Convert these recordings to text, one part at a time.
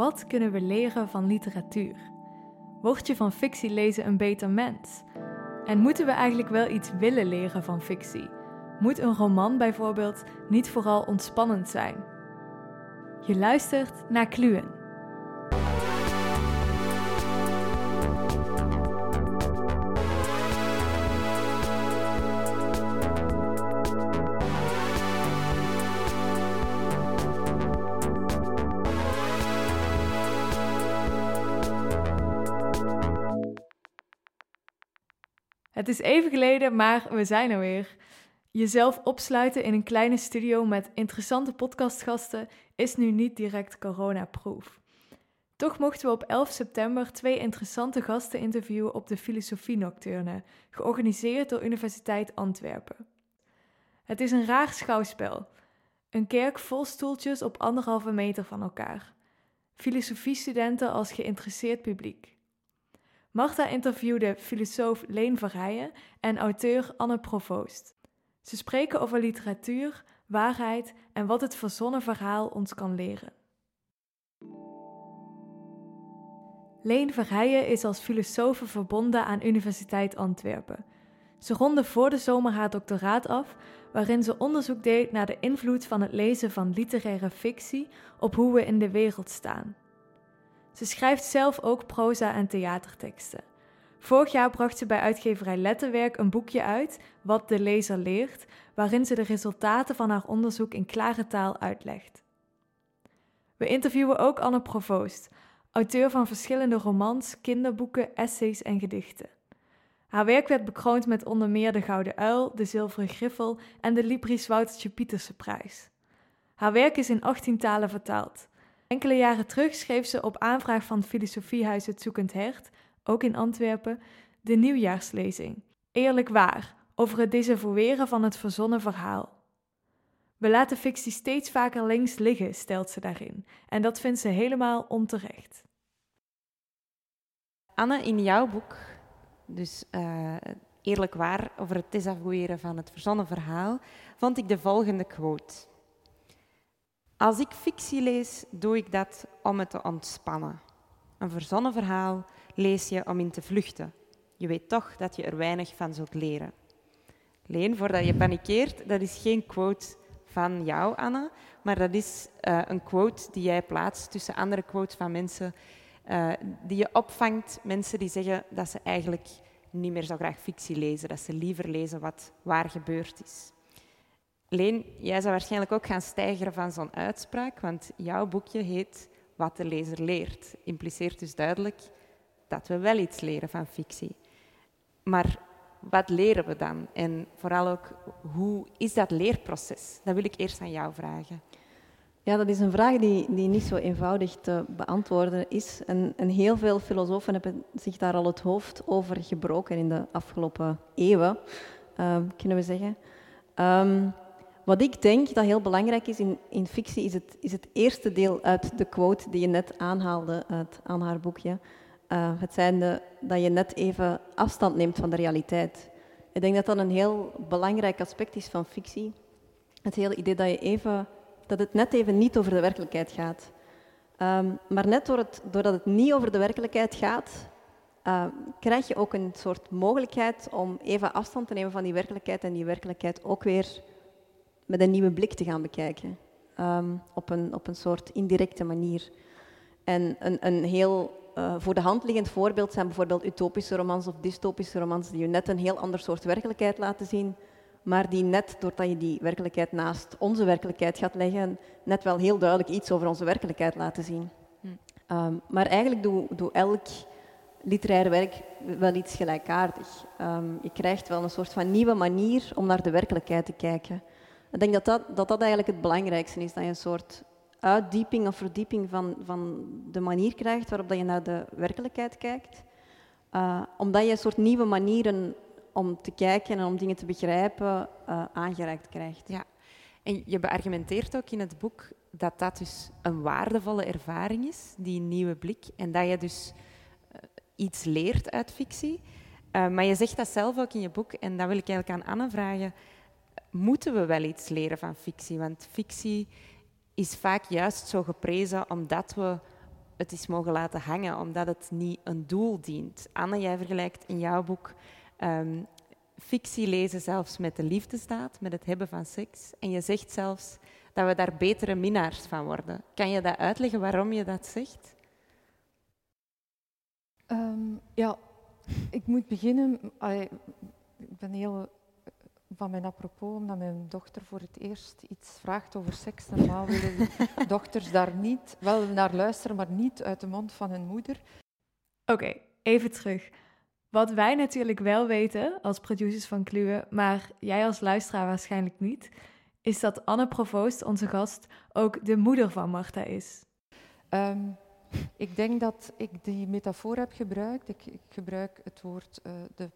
Wat kunnen we leren van literatuur? Word je van fictie lezen een beter mens? En moeten we eigenlijk wel iets willen leren van fictie? Moet een roman bijvoorbeeld niet vooral ontspannend zijn? Je luistert naar Kluwen. Is even geleden, maar we zijn er weer. Jezelf opsluiten in een kleine studio met interessante podcastgasten is nu niet direct coronaproof. Toch mochten we op 11 september twee interessante gasten interviewen op de Filosofie Nocturne, georganiseerd door Universiteit Antwerpen. Het is een raar schouwspel. Een kerk vol stoeltjes op anderhalve meter van elkaar. Filosofiestudenten als geïnteresseerd publiek. Marta interviewde filosoof Leen Verheijen en auteur Anne Provoost. Ze spreken over literatuur, waarheid en wat het verzonnen verhaal ons kan leren. Leen Verheijen is als filosoof verbonden aan Universiteit Antwerpen. Ze ronde voor de zomer haar doctoraat af, waarin ze onderzoek deed naar de invloed van het lezen van literaire fictie op hoe we in de wereld staan. Ze schrijft zelf ook proza en theaterteksten. Vorig jaar bracht ze bij uitgeverij Letterwerk een boekje uit, Wat de lezer leert, waarin ze de resultaten van haar onderzoek in klare taal uitlegt. We interviewen ook Anne Provoost, auteur van verschillende romans, kinderboeken, essays en gedichten. Haar werk werd bekroond met onder meer de Gouden Uil, de Zilveren Griffel en de Libris Woutertje Pieterse prijs. Haar werk is in 18 talen vertaald. Enkele jaren terug schreef ze op aanvraag van Filosofiehuis Het Zoekend Hert, ook in Antwerpen, de nieuwjaarslezing. Eerlijk waar, over het desavoueren van het verzonnen verhaal. We laten fictie steeds vaker links liggen, stelt ze daarin. En dat vindt ze helemaal onterecht. Anne, in jouw boek, dus uh, eerlijk waar, over het desavoueren van het verzonnen verhaal, vond ik de volgende quote. Als ik fictie lees, doe ik dat om het te ontspannen. Een verzonnen verhaal lees je om in te vluchten. Je weet toch dat je er weinig van zult leren. Leen, voordat je panikeert, dat is geen quote van jou, Anne, maar dat is uh, een quote die jij plaatst tussen andere quotes van mensen uh, die je opvangt. Mensen die zeggen dat ze eigenlijk niet meer zo graag fictie lezen, dat ze liever lezen wat waar gebeurd is. Leen, jij zou waarschijnlijk ook gaan stijgeren van zo'n uitspraak, want jouw boekje heet Wat de lezer leert. Impliceert dus duidelijk dat we wel iets leren van fictie. Maar wat leren we dan? En vooral ook, hoe is dat leerproces? Dat wil ik eerst aan jou vragen. Ja, dat is een vraag die, die niet zo eenvoudig te beantwoorden is. En, en heel veel filosofen hebben zich daar al het hoofd over gebroken in de afgelopen eeuwen, uh, kunnen we zeggen. Um, wat ik denk dat heel belangrijk is in, in fictie, is het, is het eerste deel uit de quote die je net aanhaalde uit, aan haar boekje. Uh, het zijnde dat je net even afstand neemt van de realiteit. Ik denk dat dat een heel belangrijk aspect is van fictie. Het hele idee dat, je even, dat het net even niet over de werkelijkheid gaat. Um, maar net door het, doordat het niet over de werkelijkheid gaat, uh, krijg je ook een soort mogelijkheid om even afstand te nemen van die werkelijkheid en die werkelijkheid ook weer met een nieuwe blik te gaan bekijken. Um, op, een, op een soort indirecte manier. En een, een heel uh, voor de hand liggend voorbeeld zijn bijvoorbeeld utopische romans of dystopische romans, die je net een heel ander soort werkelijkheid laten zien, maar die net doordat je die werkelijkheid naast onze werkelijkheid gaat leggen, net wel heel duidelijk iets over onze werkelijkheid laten zien. Hm. Um, maar eigenlijk doet doe elk literair werk wel iets gelijkaardig. Um, je krijgt wel een soort van nieuwe manier om naar de werkelijkheid te kijken. Ik denk dat dat, dat dat eigenlijk het belangrijkste is, dat je een soort uitdieping of verdieping van, van de manier krijgt waarop dat je naar de werkelijkheid kijkt. Uh, omdat je een soort nieuwe manieren om te kijken en om dingen te begrijpen uh, aangereikt krijgt. Ja, en je beargumenteert ook in het boek dat dat dus een waardevolle ervaring is, die nieuwe blik, en dat je dus uh, iets leert uit fictie. maar je zegt dat zelf ook in je boek, en dat wil ik eigenlijk aan Anne vragen moeten we wel iets leren van fictie. Want fictie is vaak juist zo geprezen omdat we het is mogen laten hangen, omdat het niet een doel dient. Anne, jij vergelijkt in jouw boek um, fictie lezen zelfs met de liefdesdaad, met het hebben van seks. En je zegt zelfs dat we daar betere minnaars van worden. Kan je dat uitleggen waarom je dat zegt? Ehm, ja, ik moet beginnen. ik ben heel van mijn apropos, omdat mijn dochter voor het eerst iets vraagt over seks. Normaal willen dochters daar niet, wel naar luisteren, maar niet uit de mond van hun moeder. Oké, even terug. Wat wij natuurlijk wel weten als producers van Kluwe, maar jij als luisteraar waarschijnlijk niet, is dat Anne Provoost, onze gast, ook de moeder van Marta is. Ehm, ik denk dat ik die metafoor heb gebruikt. Ik, ik gebruik het woord uh, de,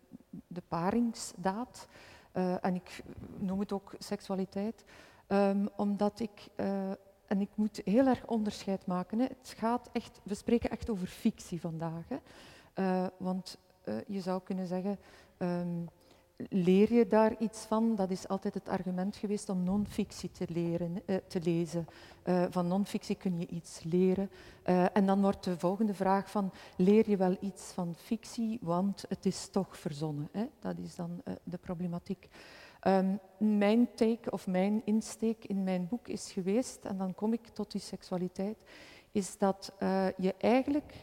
de paringsdaad. Uh, en ik noem het ook seksualiteit. Um, omdat ik, uh, en ik moet heel erg onderscheid maken. Hè. Het gaat echt, we spreken echt over fictie vandaag. Hè. want je zou kunnen zeggen, um, leer je daar iets van? Dat is altijd het argument geweest om non-fictie te, leren, uh, te lezen. Uh, van non-fictie kun je iets leren. Uh, en dan wordt de volgende vraag van, leer je wel iets van fictie, want het is toch verzonnen. Hè? Dat is dan de problematiek. Um, mijn take of mijn insteek in mijn boek is geweest, en dan kom ik tot die seksualiteit, is dat je eigenlijk,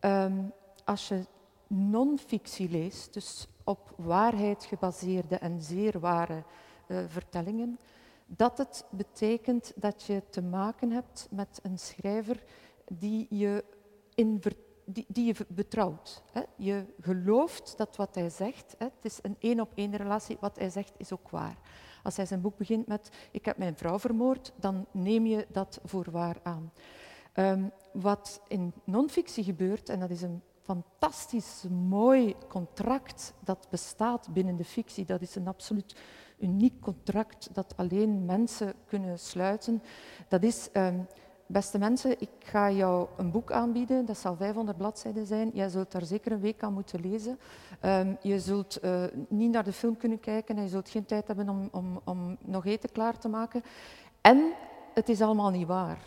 um, als je non-fictie leest, dus op waarheid gebaseerde en zeer ware uh, vertellingen, dat het betekent dat je te maken hebt met een schrijver die je, in die, die je betrouwt. Hè. Je gelooft dat wat hij zegt, hè, het is een één-op-één relatie, wat hij zegt is ook waar. Als hij zijn boek begint met ik heb mijn vrouw vermoord, dan neem je dat voor waar aan. Um, wat in non-fictie gebeurt, en dat is een fantastisch mooi contract dat bestaat binnen de fictie. Dat is een absoluut uniek contract dat alleen mensen kunnen sluiten. Dat is, um, beste mensen, ik ga jou een boek aanbieden. Dat zal 500 bladzijden zijn. Jij zult daar zeker een week aan moeten lezen. Um, je zult uh, niet naar de film kunnen kijken en je zult geen tijd hebben om, om, om nog eten klaar te maken. En het is allemaal niet waar.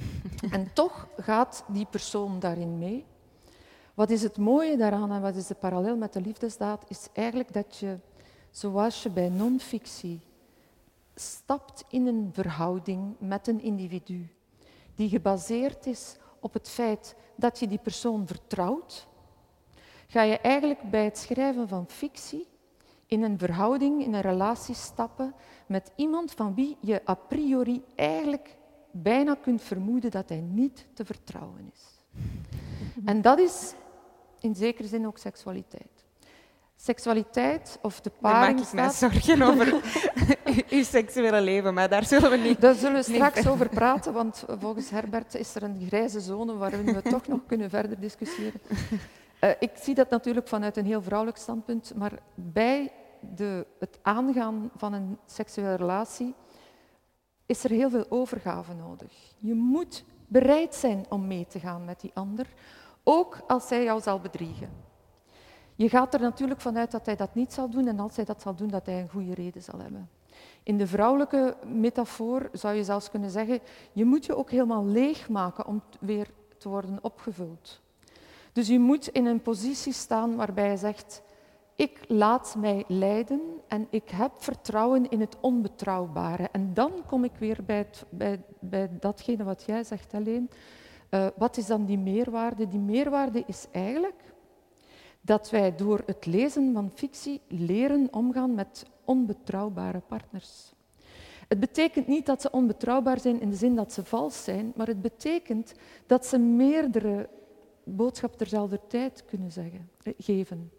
en toch gaat die persoon daarin mee. Wat is het mooie daaraan en wat is de parallel met de liefdesdaad, is eigenlijk dat je, zoals je bij non-fictie stapt in een verhouding met een individu die gebaseerd is op het feit dat je die persoon vertrouwt, ga je eigenlijk bij het schrijven van fictie in een verhouding, in een relatie stappen met iemand van wie je a priori eigenlijk bijna kunt vermoeden dat hij niet te vertrouwen is. En dat is in zekere zin ook seksualiteit. Seksualiteit of de paring maak ik mij zorgen over uw seksuele leven, maar daar zullen we niet... Daar zullen we straks over praten, want volgens Herbert is er een grijze zone waarin we toch nog kunnen verder discussiëren. Uh, ik zie dat natuurlijk vanuit een heel vrouwelijk standpunt, maar bij de, het aangaan van een seksuele relatie is er heel veel overgave nodig. Je moet bereid zijn om mee te gaan met die ander, ook als zij jou zal bedriegen. Je gaat er natuurlijk vanuit dat hij dat niet zal doen en als hij dat zal doen, dat hij een goede reden zal hebben. In de vrouwelijke metafoor zou je zelfs kunnen zeggen, je moet je ook helemaal leegmaken om weer te worden opgevuld. Dus je moet in een positie staan waarbij je zegt, ik laat mij leiden en ik heb vertrouwen in het onbetrouwbare. En dan kom ik weer bij, bij, bij datgene wat jij zegt alleen. Uh, wat is dan die meerwaarde? Die meerwaarde is eigenlijk dat wij door het lezen van fictie leren omgaan met onbetrouwbare partners. Het betekent niet dat ze onbetrouwbaar zijn in de zin dat ze vals zijn, maar het betekent dat ze meerdere boodschappen terzelfde tijd kunnen zeggen, eh, geven.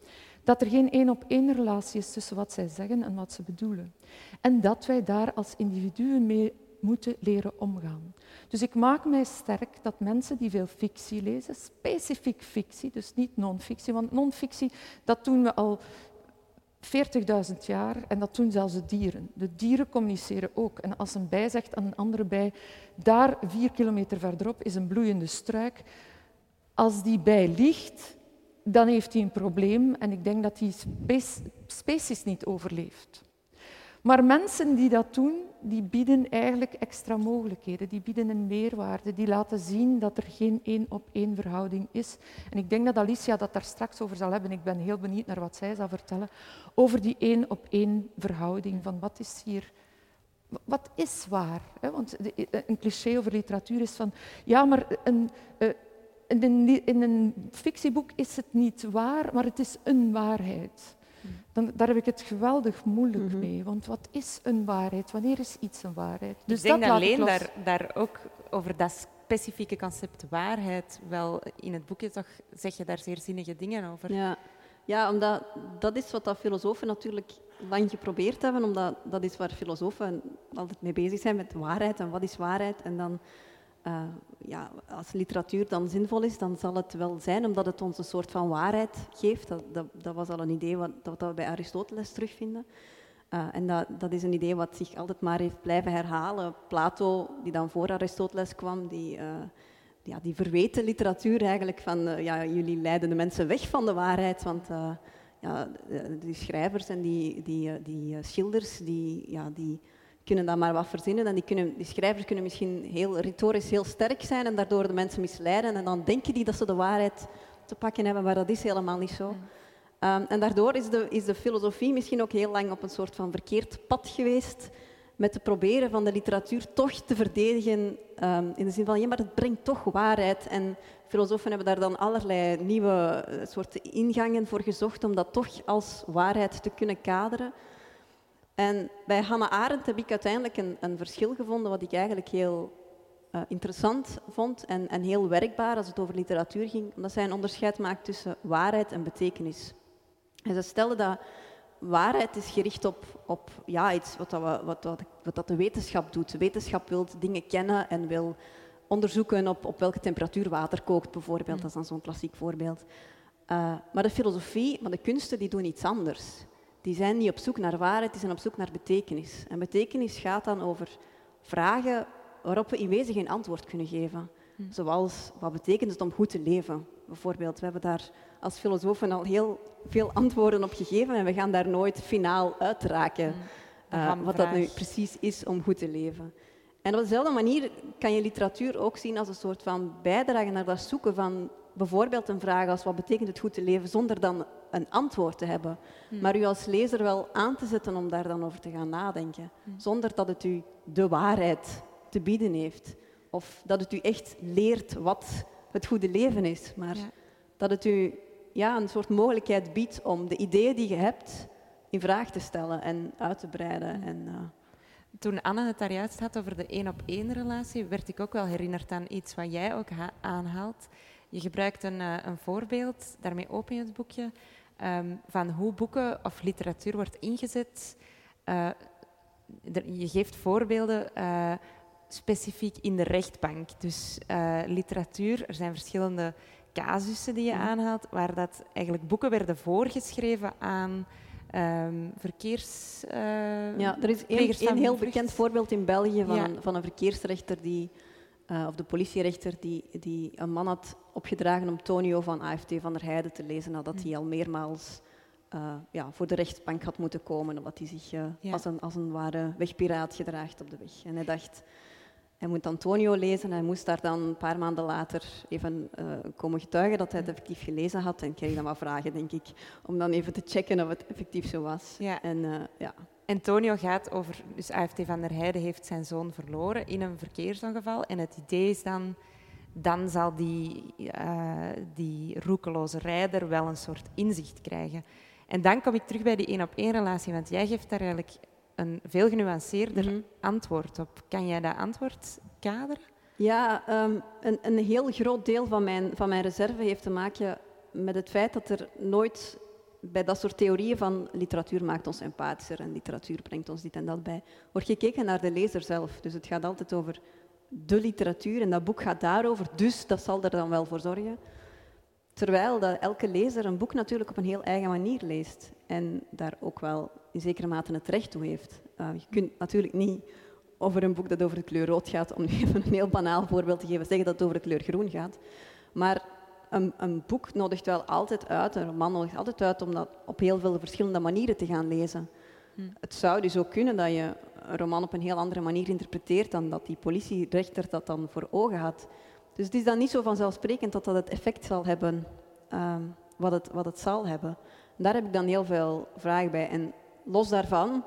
Dat er geen één-op-één relatie is tussen wat zij zeggen en wat ze bedoelen. En dat wij daar als individuen mee moeten leren omgaan. Dus ik maak mij sterk dat mensen die veel fictie lezen, specifiek fictie, dus niet non-fictie, want non-fictie, dat doen we al 40.000 jaar en dat doen zelfs de dieren. De dieren communiceren ook. En als een bij zegt aan een andere bij, daar vier kilometer verderop is een bloeiende struik, als die bij ligt, dan heeft hij een probleem en ik denk dat die species niet overleeft. Maar mensen die dat doen, die bieden eigenlijk extra mogelijkheden. Die bieden een meerwaarde. Die laten zien dat er geen één op één verhouding is. En ik denk dat Alicia dat daar straks over zal hebben. Ik ben heel benieuwd naar wat zij zal vertellen over die één op één verhouding. Van wat is hier wat is waar? Want een cliché over literatuur is van, ja, maar een, eh, in, een, in een fictieboek is het niet waar, maar het is een waarheid. Dan, daar heb ik het geweldig moeilijk mhm. mee. Want wat is een waarheid? Wanneer is iets een waarheid? Dus ik denk dat alleen daar, daar ook over dat specifieke concept waarheid wel in het boekje toch zeg je daar zeer zinnige dingen over. Ja, ja omdat dat is wat dat filosofen natuurlijk lang geprobeerd hebben, omdat dat is waar filosofen altijd mee bezig zijn met waarheid en wat is waarheid. En dan, uh, ja, als literatuur dan zinvol is, dan zal het wel zijn omdat het ons een soort van waarheid geeft. Dat, dat, was al een idee wat, dat we bij Aristoteles terugvinden. Uh, en dat, dat is een idee wat zich altijd maar heeft blijven herhalen. Plato, die dan voor Aristoteles kwam, die, uh, ja, die verweten literatuur eigenlijk van ja, jullie leiden de mensen weg van de waarheid, want ja, die schrijvers en die, die, eh, die eh, schilders, die, ja, die kunnen dat maar wat verzinnen. En die, kunnen, die schrijvers kunnen misschien heel retorisch heel sterk zijn en daardoor de mensen misleiden. En dan denken die dat ze de waarheid te pakken hebben, maar dat is helemaal niet zo. Ehm, en daardoor is de, is de filosofie misschien ook heel lang op een soort van verkeerd pad geweest met te proberen van de literatuur toch te verdedigen ehm, in de zin van, ja, maar het brengt toch waarheid. En filosofen hebben daar dan allerlei nieuwe eh, soorten ingangen voor gezocht om dat toch als waarheid te kunnen kaderen. En bij Hannah Arendt heb ik uiteindelijk een, een verschil gevonden wat ik eigenlijk heel uh, interessant vond en, en heel werkbaar als het over literatuur ging, omdat zij een onderscheid maakt tussen waarheid en betekenis. En ze stelde dat waarheid is gericht op, op ja, iets wat, dat we, wat, wat, wat dat de wetenschap doet. De wetenschap wil dingen kennen en wil onderzoeken op, op welke temperatuur water kookt, bijvoorbeeld. Dat is dan zo'n klassiek voorbeeld. Uh, maar de filosofie, maar de kunsten, die doen iets anders. Die zijn niet op zoek naar waarheid, die zijn op zoek naar betekenis. En betekenis gaat dan over vragen waarop we in wezen geen antwoord kunnen geven. Hm. Zoals, wat betekent het om goed te leven? Bijvoorbeeld, we hebben daar als filosofen al heel veel antwoorden op gegeven en we gaan daar nooit finaal uitraken uh, wat dat nu precies is om goed te leven. En op dezelfde manier kan je literatuur ook zien als een soort van bijdrage naar dat zoeken van bijvoorbeeld een vraag als wat betekent het goed te leven, zonder dan een antwoord te hebben. Hmm. Maar u als lezer wel aan te zetten om daar dan over te gaan nadenken, hmm. zonder dat het u de waarheid te bieden heeft. Of dat het u echt leert wat het goede leven is, maar dat het u ja, een soort mogelijkheid biedt om de ideeën die je hebt in vraag te stellen en uit te breiden. En, uh... Toen Anne het daar juist had over de één-op-één relatie, werd ik ook wel herinnerd aan iets wat jij ook aanhaalt. Je gebruikt een, uh, een voorbeeld, daarmee open je het boekje, um, van hoe boeken of literatuur wordt ingezet. Uh, je geeft voorbeelden specifiek in de rechtbank. Dus literatuur, er zijn verschillende casussen die je mhm. aanhaalt, waar dat eigenlijk boeken werden voorgeschreven aan um, verkeers... Ja, er is een, heel bekend voorbeeld in België van, een, van een verkeersrechter die... Uh, of de politierechter die, die een man had opgedragen om Tonio van AFT van der Heijden te lezen nadat mhm. hij al meermaals uh, ja, voor de rechtbank had moeten komen omdat hij zich uh, als, een, als een ware wegpiraat gedraagt op de weg. En hij dacht, hij moet Antonio lezen. Hij moest daar dan een paar maanden later even uh, komen getuigen dat hij het effectief gelezen had. En kreeg dan wat vragen, denk ik, om dan even te checken of het effectief zo was. Ja. En, ja. Antonio gaat over... Dus AFT van der Heijden heeft zijn zoon verloren in een verkeersongeval. En het idee is dan... Dan zal die, uh, die roekeloze rijder wel een soort inzicht krijgen. En dan kom ik terug bij die één-op-één relatie. Want jij geeft daar eigenlijk een veel genuanceerder mhm. antwoord op. Kan jij dat antwoord kaderen? Ja, um, een, een, heel groot deel van mijn, van mijn reserve heeft te maken met het feit dat er nooit bij dat soort theorieën van literatuur maakt ons empathischer en literatuur brengt ons dit en dat bij, wordt gekeken naar de lezer zelf. Dus het gaat altijd over de literatuur en dat boek gaat daarover, dus dat zal er dan wel voor zorgen. Terwijl dat elke lezer een boek natuurlijk op een heel eigen manier leest en daar ook wel in zekere mate het recht toe heeft. Uh, je kunt natuurlijk niet over een boek dat over de kleur rood gaat, om even een heel banaal voorbeeld te geven, zeggen dat het over de kleur groen gaat. Maar een, een, boek nodigt wel altijd uit, een roman nodigt altijd uit om dat op heel veel verschillende manieren te gaan lezen. Het zou dus ook kunnen dat je een roman op een heel andere manier interpreteert dan dat die politierechter dat dan voor ogen had. Dus het is dan niet zo vanzelfsprekend dat dat het effect zal hebben ehm, wat, het, wat het zal hebben. Daar heb ik dan heel veel vragen bij. En los daarvan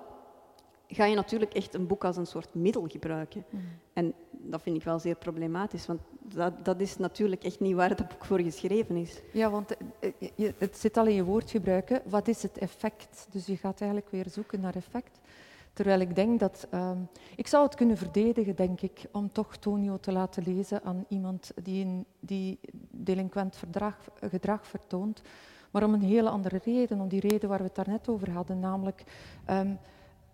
ga je natuurlijk echt een boek als een soort middel gebruiken. Mm. En dat vind ik wel zeer problematisch, want dat, dat is natuurlijk echt niet waar het boek voor geschreven is. Ja, want eh, eh, het zit al in je woordgebruik. hè. Wat is het effect? Dus je gaat eigenlijk weer zoeken naar effect. Terwijl ik denk dat... ehm, ik zou het kunnen verdedigen, denk ik, om toch Tonio te laten lezen aan iemand die, een, die delinquent verdrag, gedrag vertoont. Maar om een hele andere reden, om die reden waar we het daarnet over hadden, namelijk... ehm,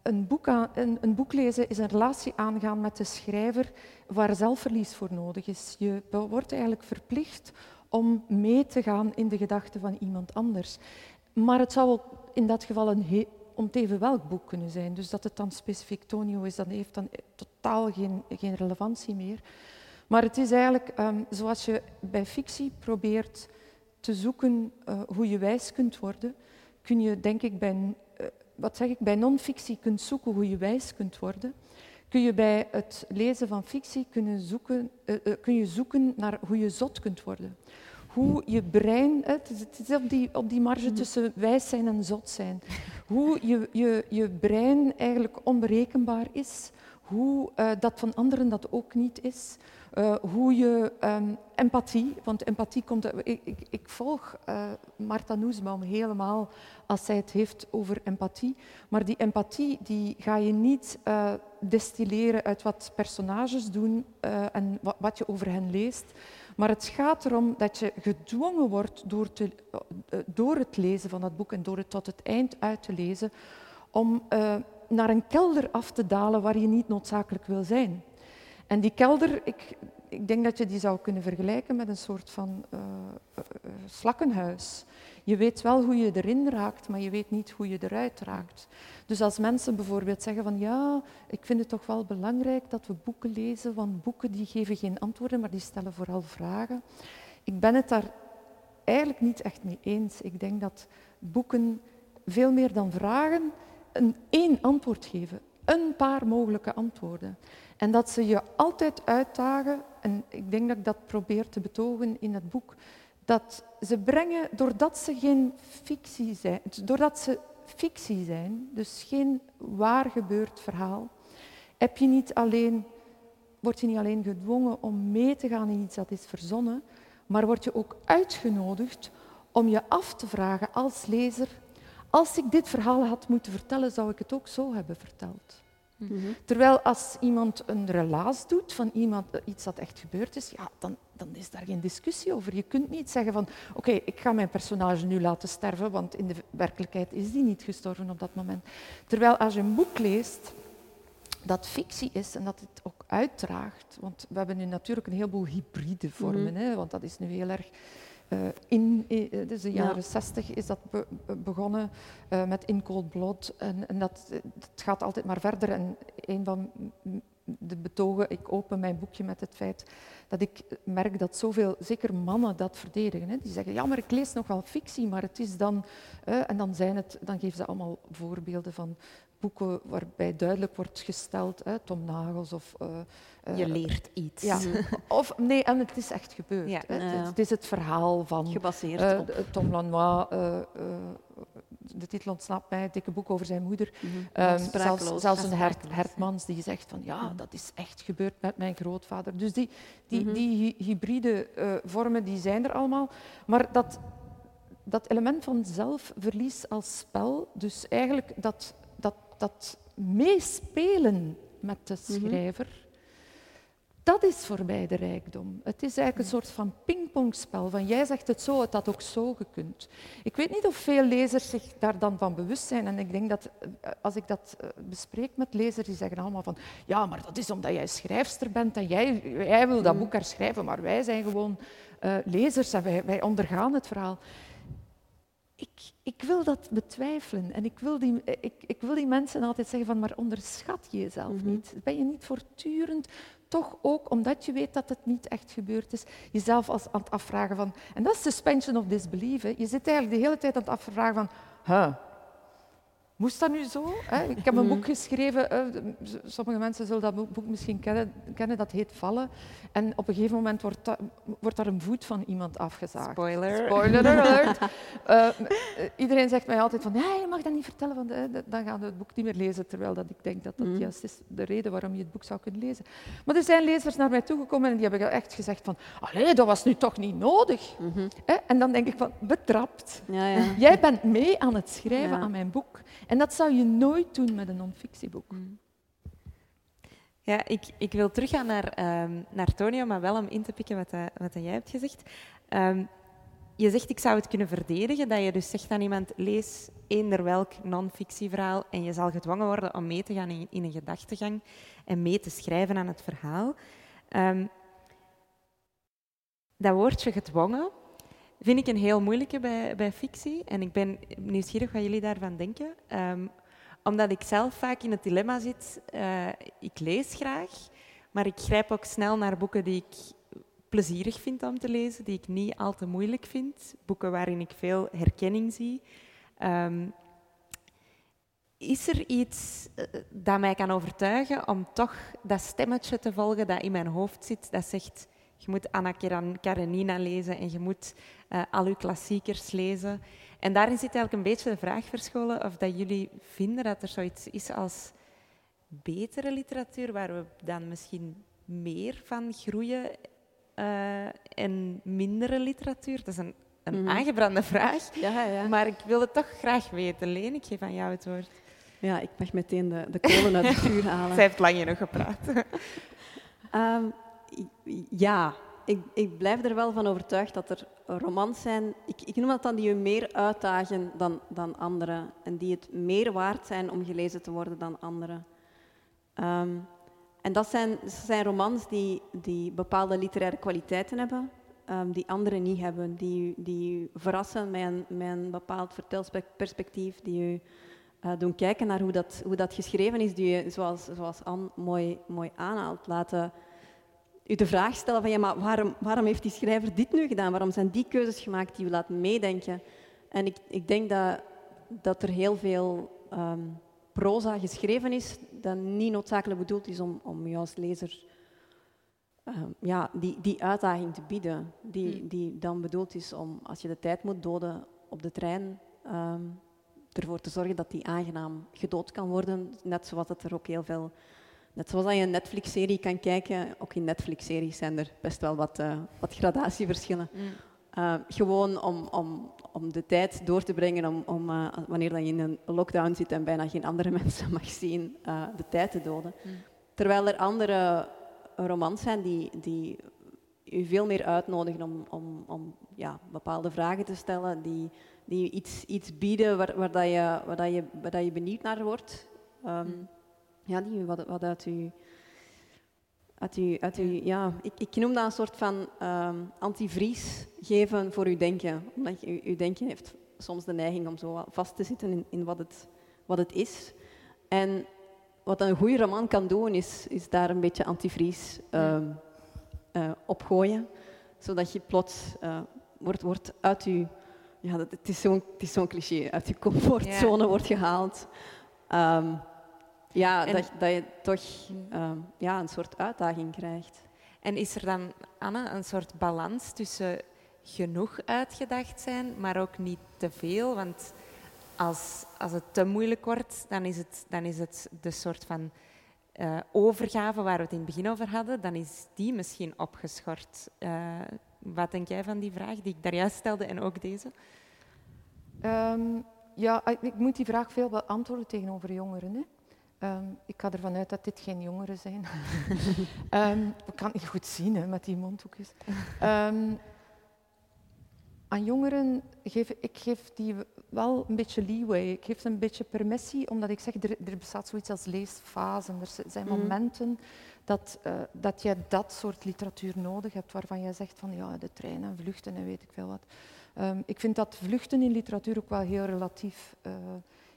een boek, een, een boek lezen is een relatie aangaan met de schrijver waar zelfverlies voor nodig is. Je wordt eigenlijk verplicht om mee te gaan in de gedachten van iemand anders. Maar het zou ook in dat geval een he- welk boek kunnen zijn. Dus dat het dan specifiek Tonio is, dan heeft dan totaal geen, geen relevantie meer. Maar het is eigenlijk ehm, zoals je bij fictie probeert te zoeken eh, hoe je wijs kunt worden, kun je denk ik bij, wat zeg ik, bij non-fictie kunt zoeken hoe je wijs kunt worden. Kun je bij het lezen van fictie kunnen zoeken, eh, eh, kun je zoeken naar hoe je zot kunt worden. Hoe je brein, het is, het is op, die, op die marge tussen wijs zijn en zot zijn. Hoe je, je, je brein eigenlijk onberekenbaar is. Hoe eh, dat van anderen dat ook niet is. Eh, hoe je ehm, empathie, want empathie komt. uit- Ik, ik, ik volg eh Marta Noesbaum helemaal als zij het heeft over empathie. Maar die empathie die ga je niet eh, destilleren uit wat personages doen eh, en wat, wat je over hen leest. Maar het gaat erom dat je gedwongen wordt door, te, eh, door het lezen van dat boek en door het tot het eind uit te lezen, om eh, naar een kelder af te dalen waar je niet noodzakelijk wil zijn. En die kelder, ik, ik denk dat je die zou kunnen vergelijken met een soort van eh, slakkenhuis. Je weet wel hoe je erin raakt, maar je weet niet hoe je eruit raakt. Dus als mensen bijvoorbeeld zeggen van ja, ik vind het toch wel belangrijk dat we boeken lezen, want boeken die geven geen antwoorden, maar die stellen vooral vragen. Ik ben het daar eigenlijk niet echt mee eens. Ik denk dat boeken veel meer dan vragen een één antwoord geven, een paar mogelijke antwoorden. En dat ze je altijd uitdagen, en ik denk dat ik dat probeer te betogen in het boek, dat ze brengen, doordat ze geen fictie zijn, doordat ze fictie zijn, dus geen waar gebeurd verhaal, heb je niet alleen, word je niet alleen gedwongen om mee te gaan in iets dat is verzonnen, maar word je ook uitgenodigd om je af te vragen als lezer, als ik dit verhaal had moeten vertellen, zou ik het ook zo hebben verteld. Terwijl als iemand een relaas doet van iemand, eh, iets dat echt gebeurd is, ja, dan, dan is daar geen discussie over. Je kunt niet zeggen van oké, ik ga mijn personage nu laten sterven, want in de werkelijkheid is die niet gestorven op dat moment. Terwijl als je een boek leest dat fictie is en dat het ook uitdraagt, want we hebben nu natuurlijk een heleboel hybride vormen, hè, want dat is nu heel erg in, eh, dus de Ja. jaren zestig is dat be- be- begonnen eh, met In Cold Blood. En, en dat, eh, dat gaat altijd maar verder. En een van de betogen, ik open mijn boekje met het feit dat ik merk dat zoveel, zeker mannen, dat verdedigen. Hè. Die zeggen, ja, maar ik lees nog wel fictie, maar het is dan... eh, en dan, zijn het, dan geven ze allemaal voorbeelden van boeken waarbij duidelijk wordt gesteld, hè, Tom Nagels of... eh, eh, Je leert iets. ja, of nee, en het is echt gebeurd. Ja. hè. Het, is- het is het verhaal van Gebaseerd eh, op. Tom Lanois, de titel ontsnapt mij, het dikke boek over zijn moeder. Mhm. Ehm, zelfs, zelfs een Hert, Hertmans die zegt van ja, dat is echt gebeurd met mijn grootvader. Dus die, die, Mhm. die hy- hybride vormen die zijn er allemaal. Maar dat, dat element van zelfverlies als spel, dus eigenlijk dat, dat, meespelen met de Mhm. schrijver, dat is voor mij de rijkdom. Het is eigenlijk een soort van pingpongspel. Van jij zegt het zo, het had ook zo gekund. Ik weet niet of veel lezers zich daar dan van bewust zijn. En ik denk dat eh, als ik dat eh, bespreek met lezers, die zeggen allemaal van ja, maar dat is omdat jij schrijfster bent en jij, jij wil dat boek herschrijven, maar wij zijn gewoon eh, lezers en wij, wij ondergaan het verhaal. Ik, ik wil dat betwijfelen en ik wil, die, ik, ik wil die mensen altijd zeggen van maar onderschat je jezelf niet. Ben je niet voortdurend toch ook, omdat je weet dat het niet echt gebeurd is, jezelf als aan het afvragen van... En dat is suspension of disbelief. Hè. Je zit eigenlijk de hele tijd aan het afvragen van... Huh, moest dat nu zo? Hè? Ik heb een Mhm. boek geschreven, eh, sommige mensen zullen dat boek- misschien kennen, kennen, dat heet Vallen. En op een gegeven moment wordt, dat- wordt daar een voet van iemand afgezaagd. Spoiler. Spoiler alert. Eh, m- eh, iedereen zegt mij altijd van, nee, je mag dat niet vertellen, want eh, dan gaan we het boek niet meer lezen. Terwijl dat ik denk dat dat Mhm. juist is de reden waarom je het boek zou kunnen lezen. Maar er zijn lezers naar mij toegekomen en die hebben echt gezegd van, allee, dat was nu toch niet nodig. Mhm. En dan denk ik van, betrapt. Ja, ja. Jij bent mee aan het schrijven Ja. aan mijn boek. En dat zou je nooit doen met een non-fictieboek. Ja, ik, ik wil teruggaan naar, ehm naar Tonio, maar wel om in te pikken wat, dat- wat jij hebt gezegd. Ehm, je zegt, ik zou het kunnen verdedigen, dat je dus zegt aan iemand, lees eender welk non-fictieverhaal en je zal gedwongen worden om mee te gaan in, een gedachtegang en mee te schrijven aan het verhaal. Ehm, dat woordje gedwongen vind ik een heel moeilijke bij, bij fictie en ik ben nieuwsgierig wat jullie daarvan denken. Ehm, omdat ik zelf vaak in het dilemma zit. eh, ik lees graag, maar ik grijp ook snel naar boeken die ik plezierig vind om te lezen, die ik niet al te moeilijk vind. Boeken waarin ik veel herkenning zie. Ehm, is er iets eh, dat mij kan overtuigen om toch dat stemmetje te volgen dat in mijn hoofd zit, dat zegt, je moet Anna Karenina lezen en je moet eh, al uw klassiekers lezen. En daarin zit eigenlijk een beetje de vraag verscholen of dat jullie vinden dat er zoiets is als betere literatuur, waar we dan misschien meer van groeien eh, en mindere literatuur. Dat is een, een Mhm. aangebrande vraag, Ja, ja. maar ik wil het toch graag weten. Leen, ik geef aan jou het woord. ja, ik mag meteen de, de kolen uit het vuur halen. Zij heeft lang genoeg gepraat. Ehm, i- ja, ik, ik blijf er wel van overtuigd dat er romans zijn. Ik, ik noem dat dan die je meer uitdagen dan, dan anderen. En die het meer waard zijn om gelezen te worden dan anderen. Ehm, en dat zijn, zijn romans die, die bepaalde literaire kwaliteiten hebben, ehm, die anderen niet hebben. Die, die verrassen met een, bepaald vertelperspectief, die u eh, doen kijken naar hoe dat, hoe dat geschreven is, die je, zoals, zoals Anne mooi, mooi aanhaalt, laten u de vraag stellen van ja, maar waarom, waarom heeft die schrijver dit nu gedaan? Waarom zijn die keuzes gemaakt die u laten meedenken? En ik, ik denk dat, dat er heel veel ehm, proza geschreven is dat niet noodzakelijk bedoeld is om, om u als lezer ehm, ja, die, die uitdaging te bieden. Die, Mm. die dan bedoeld is om, als je de tijd moet doden op de trein, ehm, ervoor te zorgen dat die aangenaam gedood kan worden. Net zoals dat er ook heel veel... Net zoals dat je een Netflix-serie kan kijken, ook in Netflix-series zijn er best wel wat, eh, wat gradatieverschillen. Uh, gewoon om, om, om de tijd door te brengen, om, om uh, wanneer dat je in een lockdown zit en bijna geen andere mensen mag zien, de tijd te doden. Mm. Terwijl er andere romans zijn die, die u veel meer uitnodigen om, om, om ja, bepaalde vragen te stellen, die, die iets, iets bieden waar, waar, dat je, waar, dat je, waar dat je benieuwd naar wordt. Um, Mm. Ja, die wat, wat uit u uit u, uit u, ja, ik, ik noem dat een soort van um, antivries geven voor uw denken. Omdat je, uw denken heeft soms de neiging om zo vast te zitten in, in wat, het, wat het is. En wat een goede roman kan doen, is, is daar een beetje antivries um, uh, op gooien. Zodat je plots uh, wordt, wordt uit je... Ja, dat, het is zo'n zo cliché. Uit je comfortzone ja. wordt gehaald. Um, ja, en, dat, dat, je toch um, ja, een soort uitdaging krijgt. En is er dan, Anne, een soort balans tussen genoeg uitgedacht zijn, maar ook niet te veel? Want als, als het te moeilijk wordt, dan is het, dan is het de soort van uh, overgave waar we het in het begin over hadden, dan is die misschien opgeschort. Uh, wat denk jij van die vraag die ik daar juist stelde en ook deze? Um, ja, ik moet die vraag veel beantwoorden tegenover jongeren. Hè? Um, ik ga ervan uit dat dit geen jongeren zijn. um, ik kan het niet goed zien hè, met die mondhoekjes. Um, aan jongeren geef ik geef die wel een beetje leeway. Ik geef ze een beetje permissie, omdat ik zeg, er, er bestaat zoiets als leesfasen. Er zijn Mhm. momenten dat, uh, dat je dat soort literatuur nodig hebt, waarvan je zegt van ja, de trein en vluchten en weet ik veel wat. Ik vind dat vluchten in literatuur ook wel heel relatief. Uh,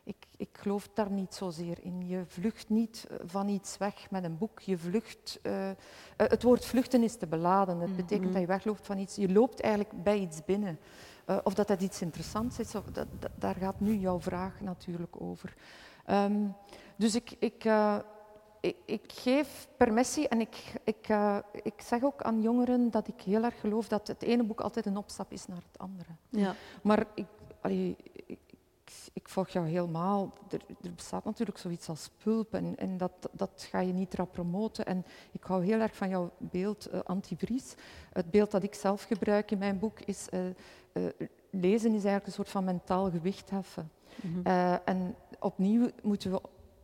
ik, ik, geloof daar niet zozeer in. Je vlucht niet van iets weg met een boek. Je vlucht, uh, het woord vluchten is te beladen. Het betekent mm -hmm. dat je wegloopt van iets. Je loopt eigenlijk bij iets binnen. uh, of dat dat iets interessants is. Of dat, daar gaat nu jouw vraag natuurlijk over. Um, dus ik, ik, uh, ik, ik, geef permissie en ik, ik, uh, ik zeg ook aan jongeren dat ik heel erg geloof dat het ene boek altijd een opstap is naar het andere. Ja. Maar ik, allee, ik, ik, volg jou helemaal. Er, er, bestaat natuurlijk zoiets als pulp en, en dat, dat ga je niet rap promoten. En ik hou heel erg van jouw beeld uh, antivries. Het beeld dat ik zelf gebruik in mijn boek is... Uh, uh, lezen is eigenlijk een soort van mentaal gewicht heffen. Mm -hmm. en opnieuw moeten we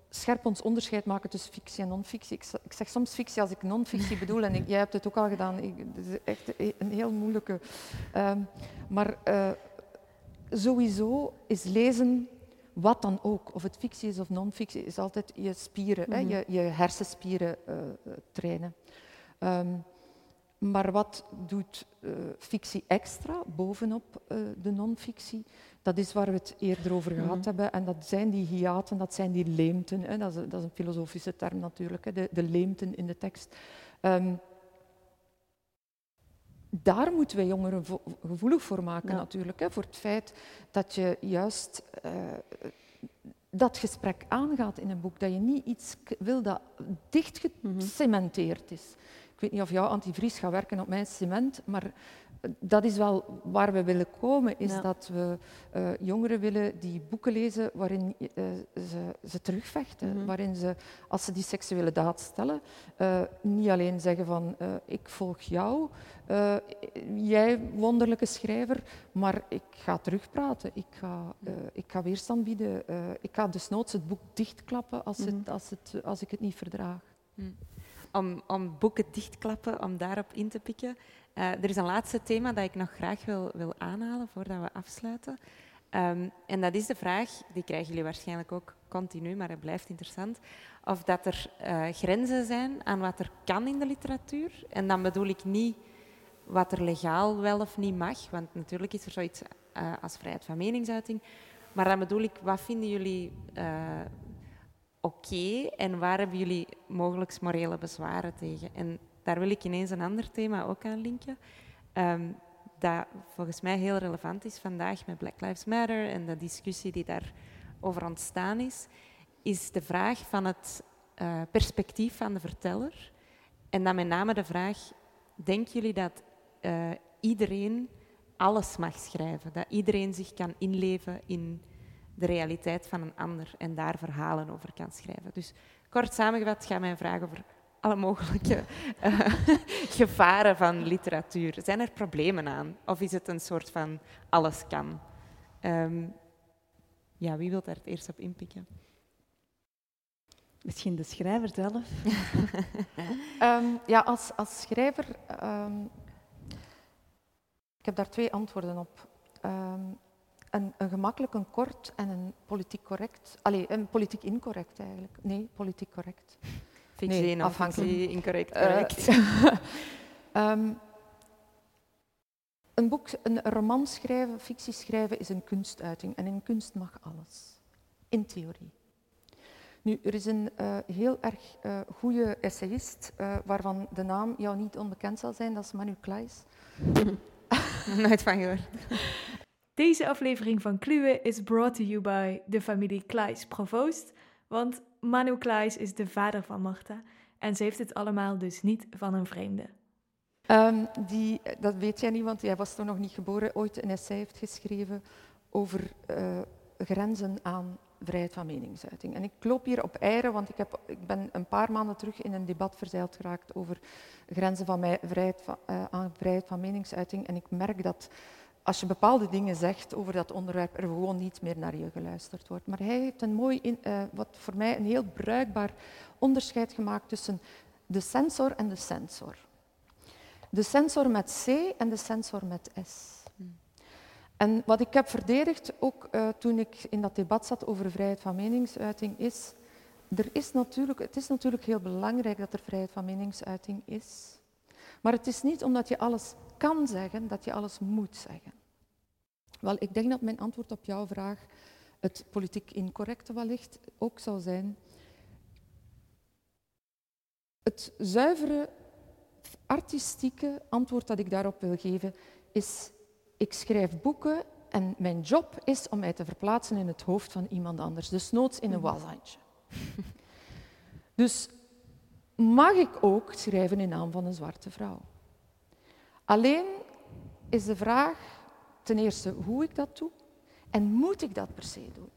scherp ons onderscheid maken tussen fictie en non-fictie. Ik, ik, zeg soms fictie als ik non-fictie bedoel, en ik, jij hebt het ook al gedaan. Ik, het is echt een heel moeilijke. Um, maar sowieso is lezen wat dan ook, of het fictie is of non-fictie, is altijd je spieren, mm -hmm. hè, je, je, hersenspieren uh, trainen. Um, maar wat doet uh, fictie extra bovenop uh, de non-fictie? Dat is waar we het eerder over gehad mm -hmm. hebben. En dat zijn die hiaten, dat zijn die leemten. Hè. Dat, is, dat, is, een filosofische term natuurlijk, hè. De, de, leemten in de tekst. Um, daar moeten wij jongeren gevoelig voor maken ja. natuurlijk. Hè. Voor het feit dat je juist uh, dat gesprek aangaat in een boek. Dat je niet iets wil dat dicht gecementeerd is. Ik weet niet of jouw antivries gaat werken op mijn cement, maar dat is wel waar we willen komen, is ja. dat we uh, jongeren willen die boeken lezen waarin uh, ze, ze terugvechten. Mm -hmm. Waarin ze, als ze die seksuele daad stellen, uh, niet alleen zeggen van ik volg jou, jij wonderlijke schrijver, maar ik ga terugpraten. Ik ga, ik ga weerstand bieden. ik ga desnoods het boek dichtklappen als, mm -hmm. het, als, het, als ik het niet verdraag. Mm. Om, om boeken dichtklappen, om daarop in te pikken. Uh, er is een laatste thema dat ik nog graag wil, wil aanhalen voordat we afsluiten. Um, en dat is de vraag, die krijgen jullie waarschijnlijk ook continu, maar het blijft interessant, of dat er uh, grenzen zijn aan wat er kan in de literatuur. En dan bedoel ik niet wat er legaal wel of niet mag, want natuurlijk is er zoiets uh, als vrijheid van meningsuiting. Maar dan bedoel ik, wat vinden jullie oké en waar hebben jullie mogelijk morele bezwaren tegen? En daar wil ik ineens een ander thema ook aan linken. Um, dat volgens mij heel relevant is vandaag met Black Lives Matter en de discussie die daarover ontstaan is, is de vraag van het uh, perspectief van de verteller. En dan met name de vraag, denken jullie dat uh, iedereen alles mag schrijven? Dat iedereen zich kan inleven in de realiteit van een ander en daar verhalen over kan schrijven? Dus kort samengevat gaat mijn vraag over alle mogelijke uh, gevaren van literatuur. Zijn er problemen aan? Of is het een soort van alles kan? Um, ja, wie wil daar het eerst op inpikken? Misschien de schrijver zelf. um, ja, als, als schrijver. Um, ik heb daar twee antwoorden op. Een, een, gemakkelijk, een kort en een politiek correct. Allee, een politiek incorrect eigenlijk. Nee, politiek correct. Nee, afhankelijk. incorrect, correct. Uh, um, een boek, een roman schrijven, fictie schrijven is een kunstuiting. En in kunst mag alles. In theorie. Nu, er is een uh, heel erg uh, goede essayist, uh, waarvan de naam jou niet onbekend zal zijn, dat is Manu Kleis. Nooit van gehoord. Deze aflevering van Kluwe is brought to you by de familie Kleis Provoost, want Manu Klaes is de vader van Marta en ze heeft het allemaal dus niet van een vreemde. Um, die, dat weet jij niet, want jij was toen nog niet geboren, ooit een essay heeft geschreven over uh, grenzen aan vrijheid van meningsuiting. En ik loop hier op eieren, want ik, heb, ik ben een paar maanden terug in een debat verzeild geraakt over grenzen van vrijheid van, uh, aan vrijheid van meningsuiting. En ik merk dat als je bepaalde dingen zegt over dat onderwerp, er gewoon niet meer naar je geluisterd wordt. Maar hij heeft een mooi, uh, wat voor mij een heel bruikbaar onderscheid gemaakt tussen de sensor en de sensor. De sensor met C en de sensor met S. En wat ik heb verdedigd, ook uh, toen ik in dat debat zat over vrijheid van meningsuiting, is, er is natuurlijk, het is natuurlijk heel belangrijk dat er vrijheid van meningsuiting is. Maar het is niet omdat je alles kan zeggen dat je alles moet zeggen. Wel, ik denk dat mijn antwoord op jouw vraag, het politiek incorrecte wellicht, ook zal zijn. Het zuivere artistieke antwoord dat ik daarop wil geven is ik schrijf boeken en mijn job is om mij te verplaatsen in het hoofd van iemand anders. Dus noods in een Mhm. washandje. dus mag ik ook schrijven in naam van een zwarte vrouw? Alleen is de vraag ten eerste hoe ik dat doe en moet ik dat per se doen?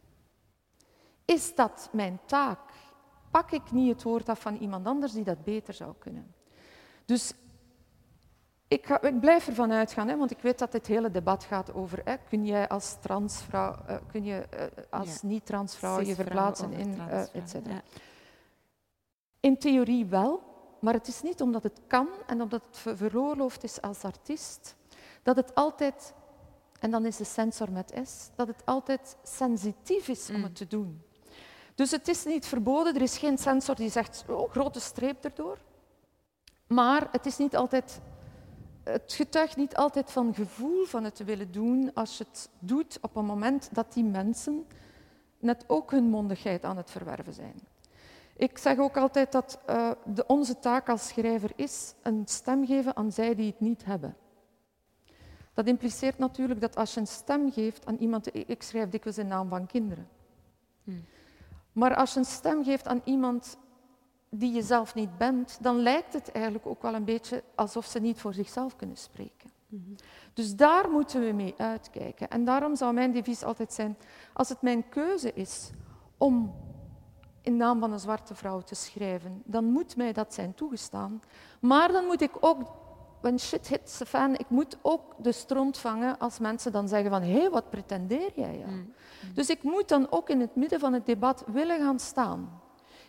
Is dat mijn taak? Pak ik niet het woord af van iemand anders die dat beter zou kunnen? Dus ik, ga, ik blijf ervan uitgaan, hè, want ik weet dat dit hele debat gaat over, hè, kun jij als transvrouw, eh, kun je eh, als Ja. niet-transvrouw je verplaatsen in, eh transvrouw, et cetera. ja. In theorie wel, maar het is niet omdat het kan en omdat het ver- veroorloofd is als artiest, dat het altijd, en dan is de sensor met S, dat het altijd sensitief is om Mm. het te doen. Dus het is niet verboden, er is geen sensor die zegt, oh, grote streep erdoor. Maar het is niet altijd, het getuigt niet altijd van gevoel van het te willen doen als je het doet op een moment dat die mensen net ook hun mondigheid aan het verwerven zijn. Ik zeg ook altijd dat eh, de, onze taak als schrijver is een stem geven aan zij die het niet hebben. Dat impliceert natuurlijk dat als je een stem geeft aan iemand, ik schrijf dikwijls in naam van kinderen. Hmm. Maar als je een stem geeft aan iemand die je zelf niet bent, dan lijkt het eigenlijk ook wel een beetje alsof ze niet voor zichzelf kunnen spreken. Dus daar moeten we mee uitkijken. En daarom zou mijn devies altijd zijn, als het mijn keuze is om in naam van een zwarte vrouw te schrijven, dan moet mij dat zijn toegestaan. Maar dan moet ik ook, when shit hits the fan, ik moet ook de stront vangen als mensen dan zeggen van, hé, hey, wat pretendeer jij? Ja? Mm. Dus ik moet dan ook in het midden van het debat willen gaan staan.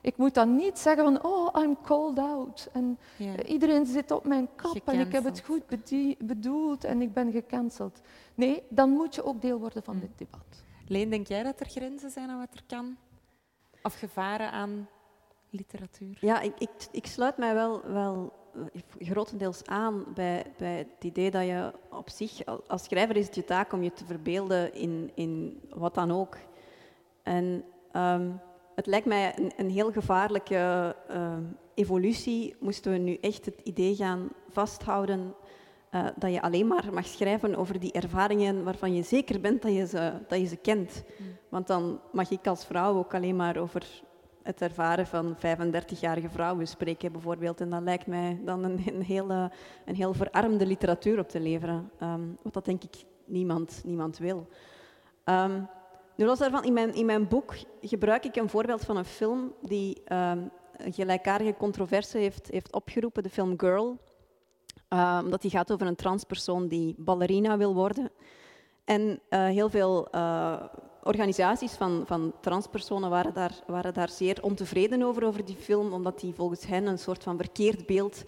Ik moet dan niet zeggen van, oh, I'm called out. En eh, iedereen zit op mijn kap en ik heb het goed bedoeld en ik ben gecanceld. Nee, dan moet je ook deel worden van Mm. dit debat. Leen, denk jij dat er grenzen zijn aan wat er kan? Of gevaren aan literatuur? Ja, ik, ik, ik sluit mij wel, wel eh, grotendeels aan bij, bij het idee dat je op zich, al- als schrijver is het je taak om je te verbeelden in, in wat dan ook. En ehm, het lijkt mij een, een heel gevaarlijke ehm, evolutie, moesten we nu echt het idee gaan vasthouden eh, dat je alleen maar mag schrijven over die ervaringen waarvan je zeker bent dat je ze, dat je ze kent. Want dan mag ik als vrouw ook alleen maar over het ervaren van 35-jarige vrouwen spreken, bijvoorbeeld. En dat lijkt mij dan een, een, hele, een heel verarmde literatuur op te leveren. Ehm, wat dat denk ik niemand, niemand wil. Ehm, nu los daarvan, in mijn, in mijn boek gebruik ik een voorbeeld van een film die ehm, een gelijkaardige controverse heeft, heeft opgeroepen, de film Girl. Ehm, dat die gaat over een transpersoon die ballerina wil worden. En eh, heel veel eh, organisaties van, van transpersonen waren daar, waren daar zeer ontevreden over, over die film, omdat die volgens hen een soort van verkeerd beeld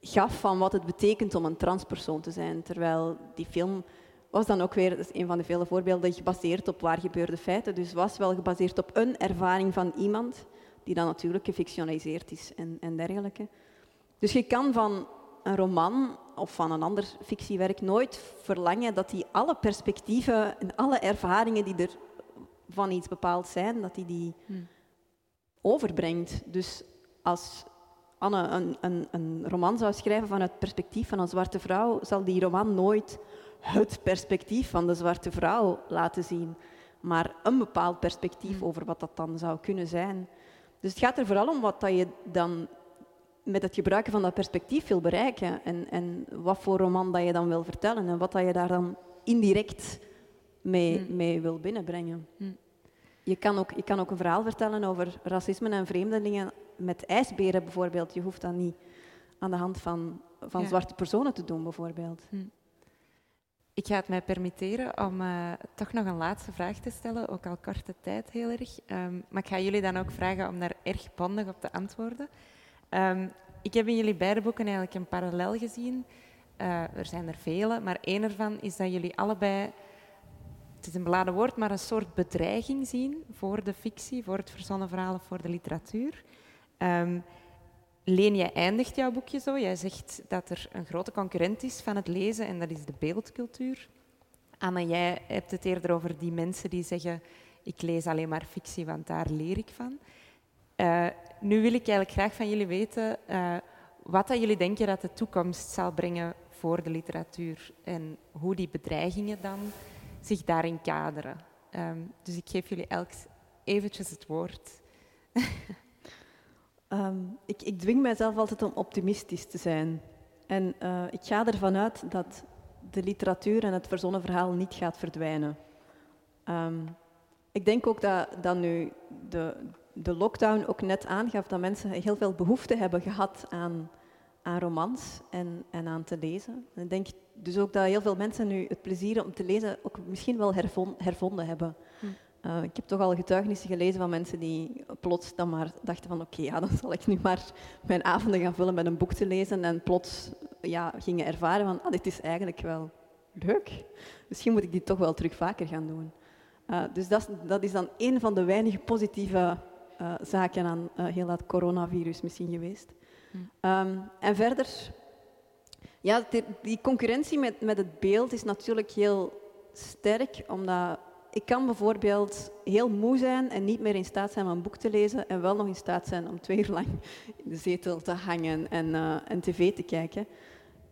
gaf van wat het betekent om een transpersoon te zijn. Terwijl die film was dan ook weer, een van de vele voorbeelden, gebaseerd op waar gebeurde feiten. Dus was wel gebaseerd op een ervaring van iemand, die dan natuurlijk gefictionaliseerd is en, en dergelijke. Dus je kan van een roman of van een ander fictiewerk nooit verlangen dat die alle perspectieven en alle ervaringen die er van iets bepaald zijn, dat die die Hmm. overbrengt. Dus als Anne een, een, een roman zou schrijven van het perspectief van een zwarte vrouw, zal die roman nooit het perspectief van de zwarte vrouw laten zien, maar een bepaald perspectief Hmm. over wat dat dan zou kunnen zijn. Dus het gaat er vooral om wat dat je dan met het gebruiken van dat perspectief wil bereiken en, en wat voor roman dat je dan wil vertellen en wat dat je daar dan indirect mee, Hmm. mee wil binnenbrengen. Hmm. Je, kan ook, je kan ook een verhaal vertellen over racisme en vreemdelingen met ijsberen bijvoorbeeld. Je hoeft dat niet aan de hand van, van Ja. zwarte personen te doen bijvoorbeeld. Ik ga het mij permitteren om eh, toch nog een laatste vraag te stellen, ook al korte tijd heel erg. Ehm, maar ik ga jullie dan ook vragen om daar erg bondig op te antwoorden. Ehm, ik heb in jullie beide boeken eigenlijk een parallel gezien. Eh, er zijn er vele, maar één ervan is dat jullie allebei, het is een beladen woord, maar een soort bedreiging zien voor de fictie, voor het verzonnen verhaal of voor de literatuur. Ehm, Leen, jij eindigt jouw boekje zo. Jij zegt dat er een grote concurrent is van het lezen en dat is de beeldcultuur. Anne, jij hebt het eerder over die mensen die zeggen ik lees alleen maar fictie, want daar leer ik van. Eh, nu wil ik eigenlijk graag van jullie weten eh, wat dat jullie denken dat de toekomst zal brengen voor de literatuur en hoe die bedreigingen dan zich daarin kaderen. Ehm, dus ik geef jullie elk eventjes het woord. Ehm, ik, ik, dwing mijzelf altijd om optimistisch te zijn. En uh, ik ga ervan uit dat de literatuur en het verzonnen verhaal niet gaat verdwijnen. Um, ik denk ook dat, dat nu de, de lockdown ook net aangaf dat mensen heel veel behoefte hebben gehad aan, aan romans en, en aan te lezen. ik denk dus ook dat heel veel mensen nu het plezier om te lezen ook misschien wel hervonden hebben. Hm. Uh, ik heb toch al getuigenissen gelezen van mensen die plots dan maar dachten van oké, ja, dan zal ik nu maar mijn avonden gaan vullen met een boek te lezen en plots ja, gingen ervaren van ah, dit is eigenlijk wel leuk. Misschien moet ik dit toch wel terug vaker gaan doen. Uh, dus dat, dat, is dan een van de weinige positieve uh, zaken aan heel dat coronavirus misschien geweest. Um, en verder, ja, die, die concurrentie met, met het beeld is natuurlijk heel sterk, omdat ik kan bijvoorbeeld heel moe zijn en niet meer in staat zijn om een boek te lezen en wel nog in staat zijn om twee uur lang in de zetel te hangen en, uh, en tv te kijken.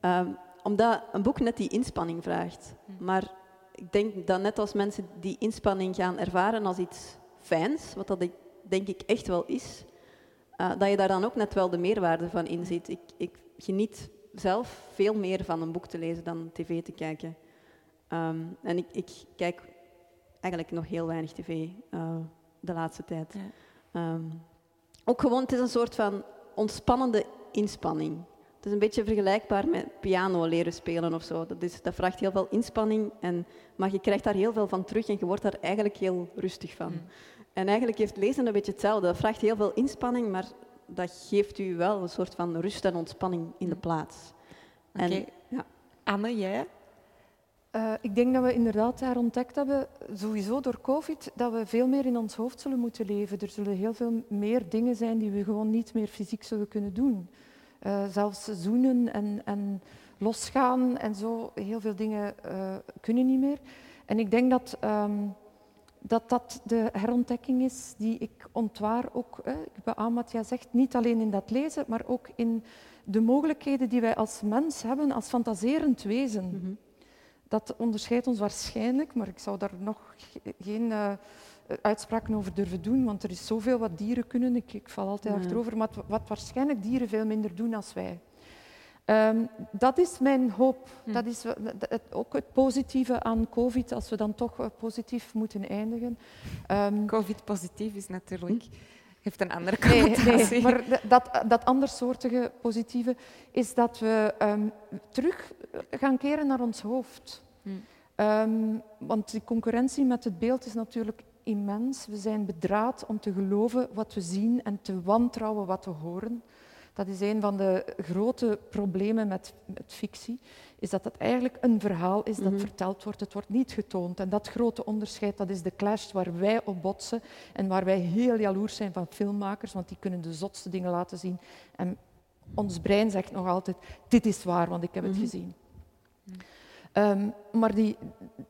Um, omdat een boek net die inspanning vraagt. Hm. Maar ik denk dat net als mensen die inspanning gaan ervaren als iets fijns, wat dat ik, denk ik echt wel is, uh, dat je daar dan ook net wel de meerwaarde van inziet. Ik, ik geniet zelf veel meer van een boek te lezen dan tv te kijken. Um, en ik, ik, kijk eigenlijk nog heel weinig tv uh, de laatste tijd. Ja. Um, ook gewoon, het is een soort van ontspannende inspanning. Het is een beetje vergelijkbaar met piano leren spelen of zo. Dat, is, dat vraagt heel veel inspanning, en, maar je krijgt daar heel veel van terug en je wordt daar eigenlijk heel rustig van. Mm. En eigenlijk heeft lezen een beetje hetzelfde. Dat vraagt heel veel inspanning, maar dat geeft u wel een soort van rust en ontspanning in de mm. plaats. Okay. ja. Anne, jij? Uh, ik denk dat we inderdaad daar ontdekt hebben, sowieso door COVID, dat we veel meer in ons hoofd zullen moeten leven. Er zullen heel veel meer dingen zijn die we gewoon niet meer fysiek zullen kunnen doen. Uh, zelfs zoenen en, en, losgaan en zo, heel veel dingen uh, kunnen niet meer. En ik denk dat, um, dat dat de herontdekking is die ik ontwaar ook, eh, ik beaam wat jij zegt, niet alleen in dat lezen, maar ook in de mogelijkheden die wij als mens hebben, als fantaserend wezen. Mm -hmm. Dat onderscheidt ons waarschijnlijk, maar ik zou daar nog geen uh, uitspraken over durven doen, want er is zoveel wat dieren kunnen. Ik, ik val altijd achterover, maar wat, waarschijnlijk dieren veel minder doen als wij. Um, dat is mijn hoop. Hm. Dat is ook het positieve aan COVID, als we dan toch uh, positief moeten eindigen. Um, COVID-positief is natuurlijk... Hm? heeft een andere connotatie. Nee, nee, maar dat, dat andersoortige positieve is dat we um, terug gaan keren naar ons hoofd. Hm. Want die concurrentie met het beeld is natuurlijk immens. We zijn bedraad om te geloven wat we zien en te wantrouwen wat we horen. Dat is een van de grote problemen met, met fictie, is dat het eigenlijk een verhaal is dat mhm. verteld wordt. Het wordt niet getoond. En dat grote onderscheid, dat is de clash waar wij op botsen en waar wij heel jaloers zijn van filmmakers, want die kunnen de zotste dingen laten zien. En ons brein zegt nog altijd, dit is waar, want ik heb het mhm. gezien. Um, maar die,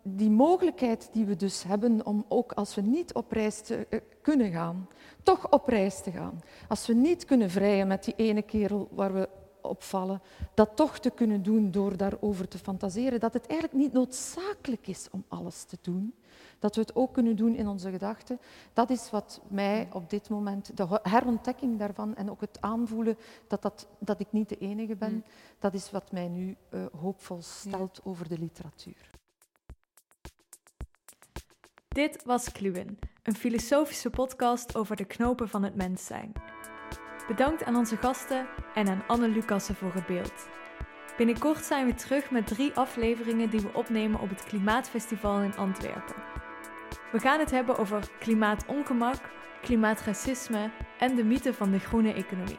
die mogelijkheid die we dus hebben om ook als we niet op reis te, uh, kunnen gaan, toch op reis te gaan. Als we niet kunnen vrijen met die ene kerel waar we opvallen, dat toch te kunnen doen door daarover te fantaseren. Dat het eigenlijk niet noodzakelijk is om alles te doen. Dat we het ook kunnen doen in onze gedachten. Dat is wat mij op dit moment, de herontdekking daarvan en ook het aanvoelen dat, dat, dat ik niet de enige ben, mm. dat is wat mij nu uh, hoopvol stelt over de literatuur. Dit was Kluwen, een filosofische podcast over de knopen van het mens zijn. Bedankt aan onze gasten en aan Anne Lucassen voor het beeld. Binnenkort zijn we terug met drie afleveringen die we opnemen op het Klimaatfestival in Antwerpen. We gaan het hebben over klimaatongemak, klimaatracisme en de mythe van de groene economie.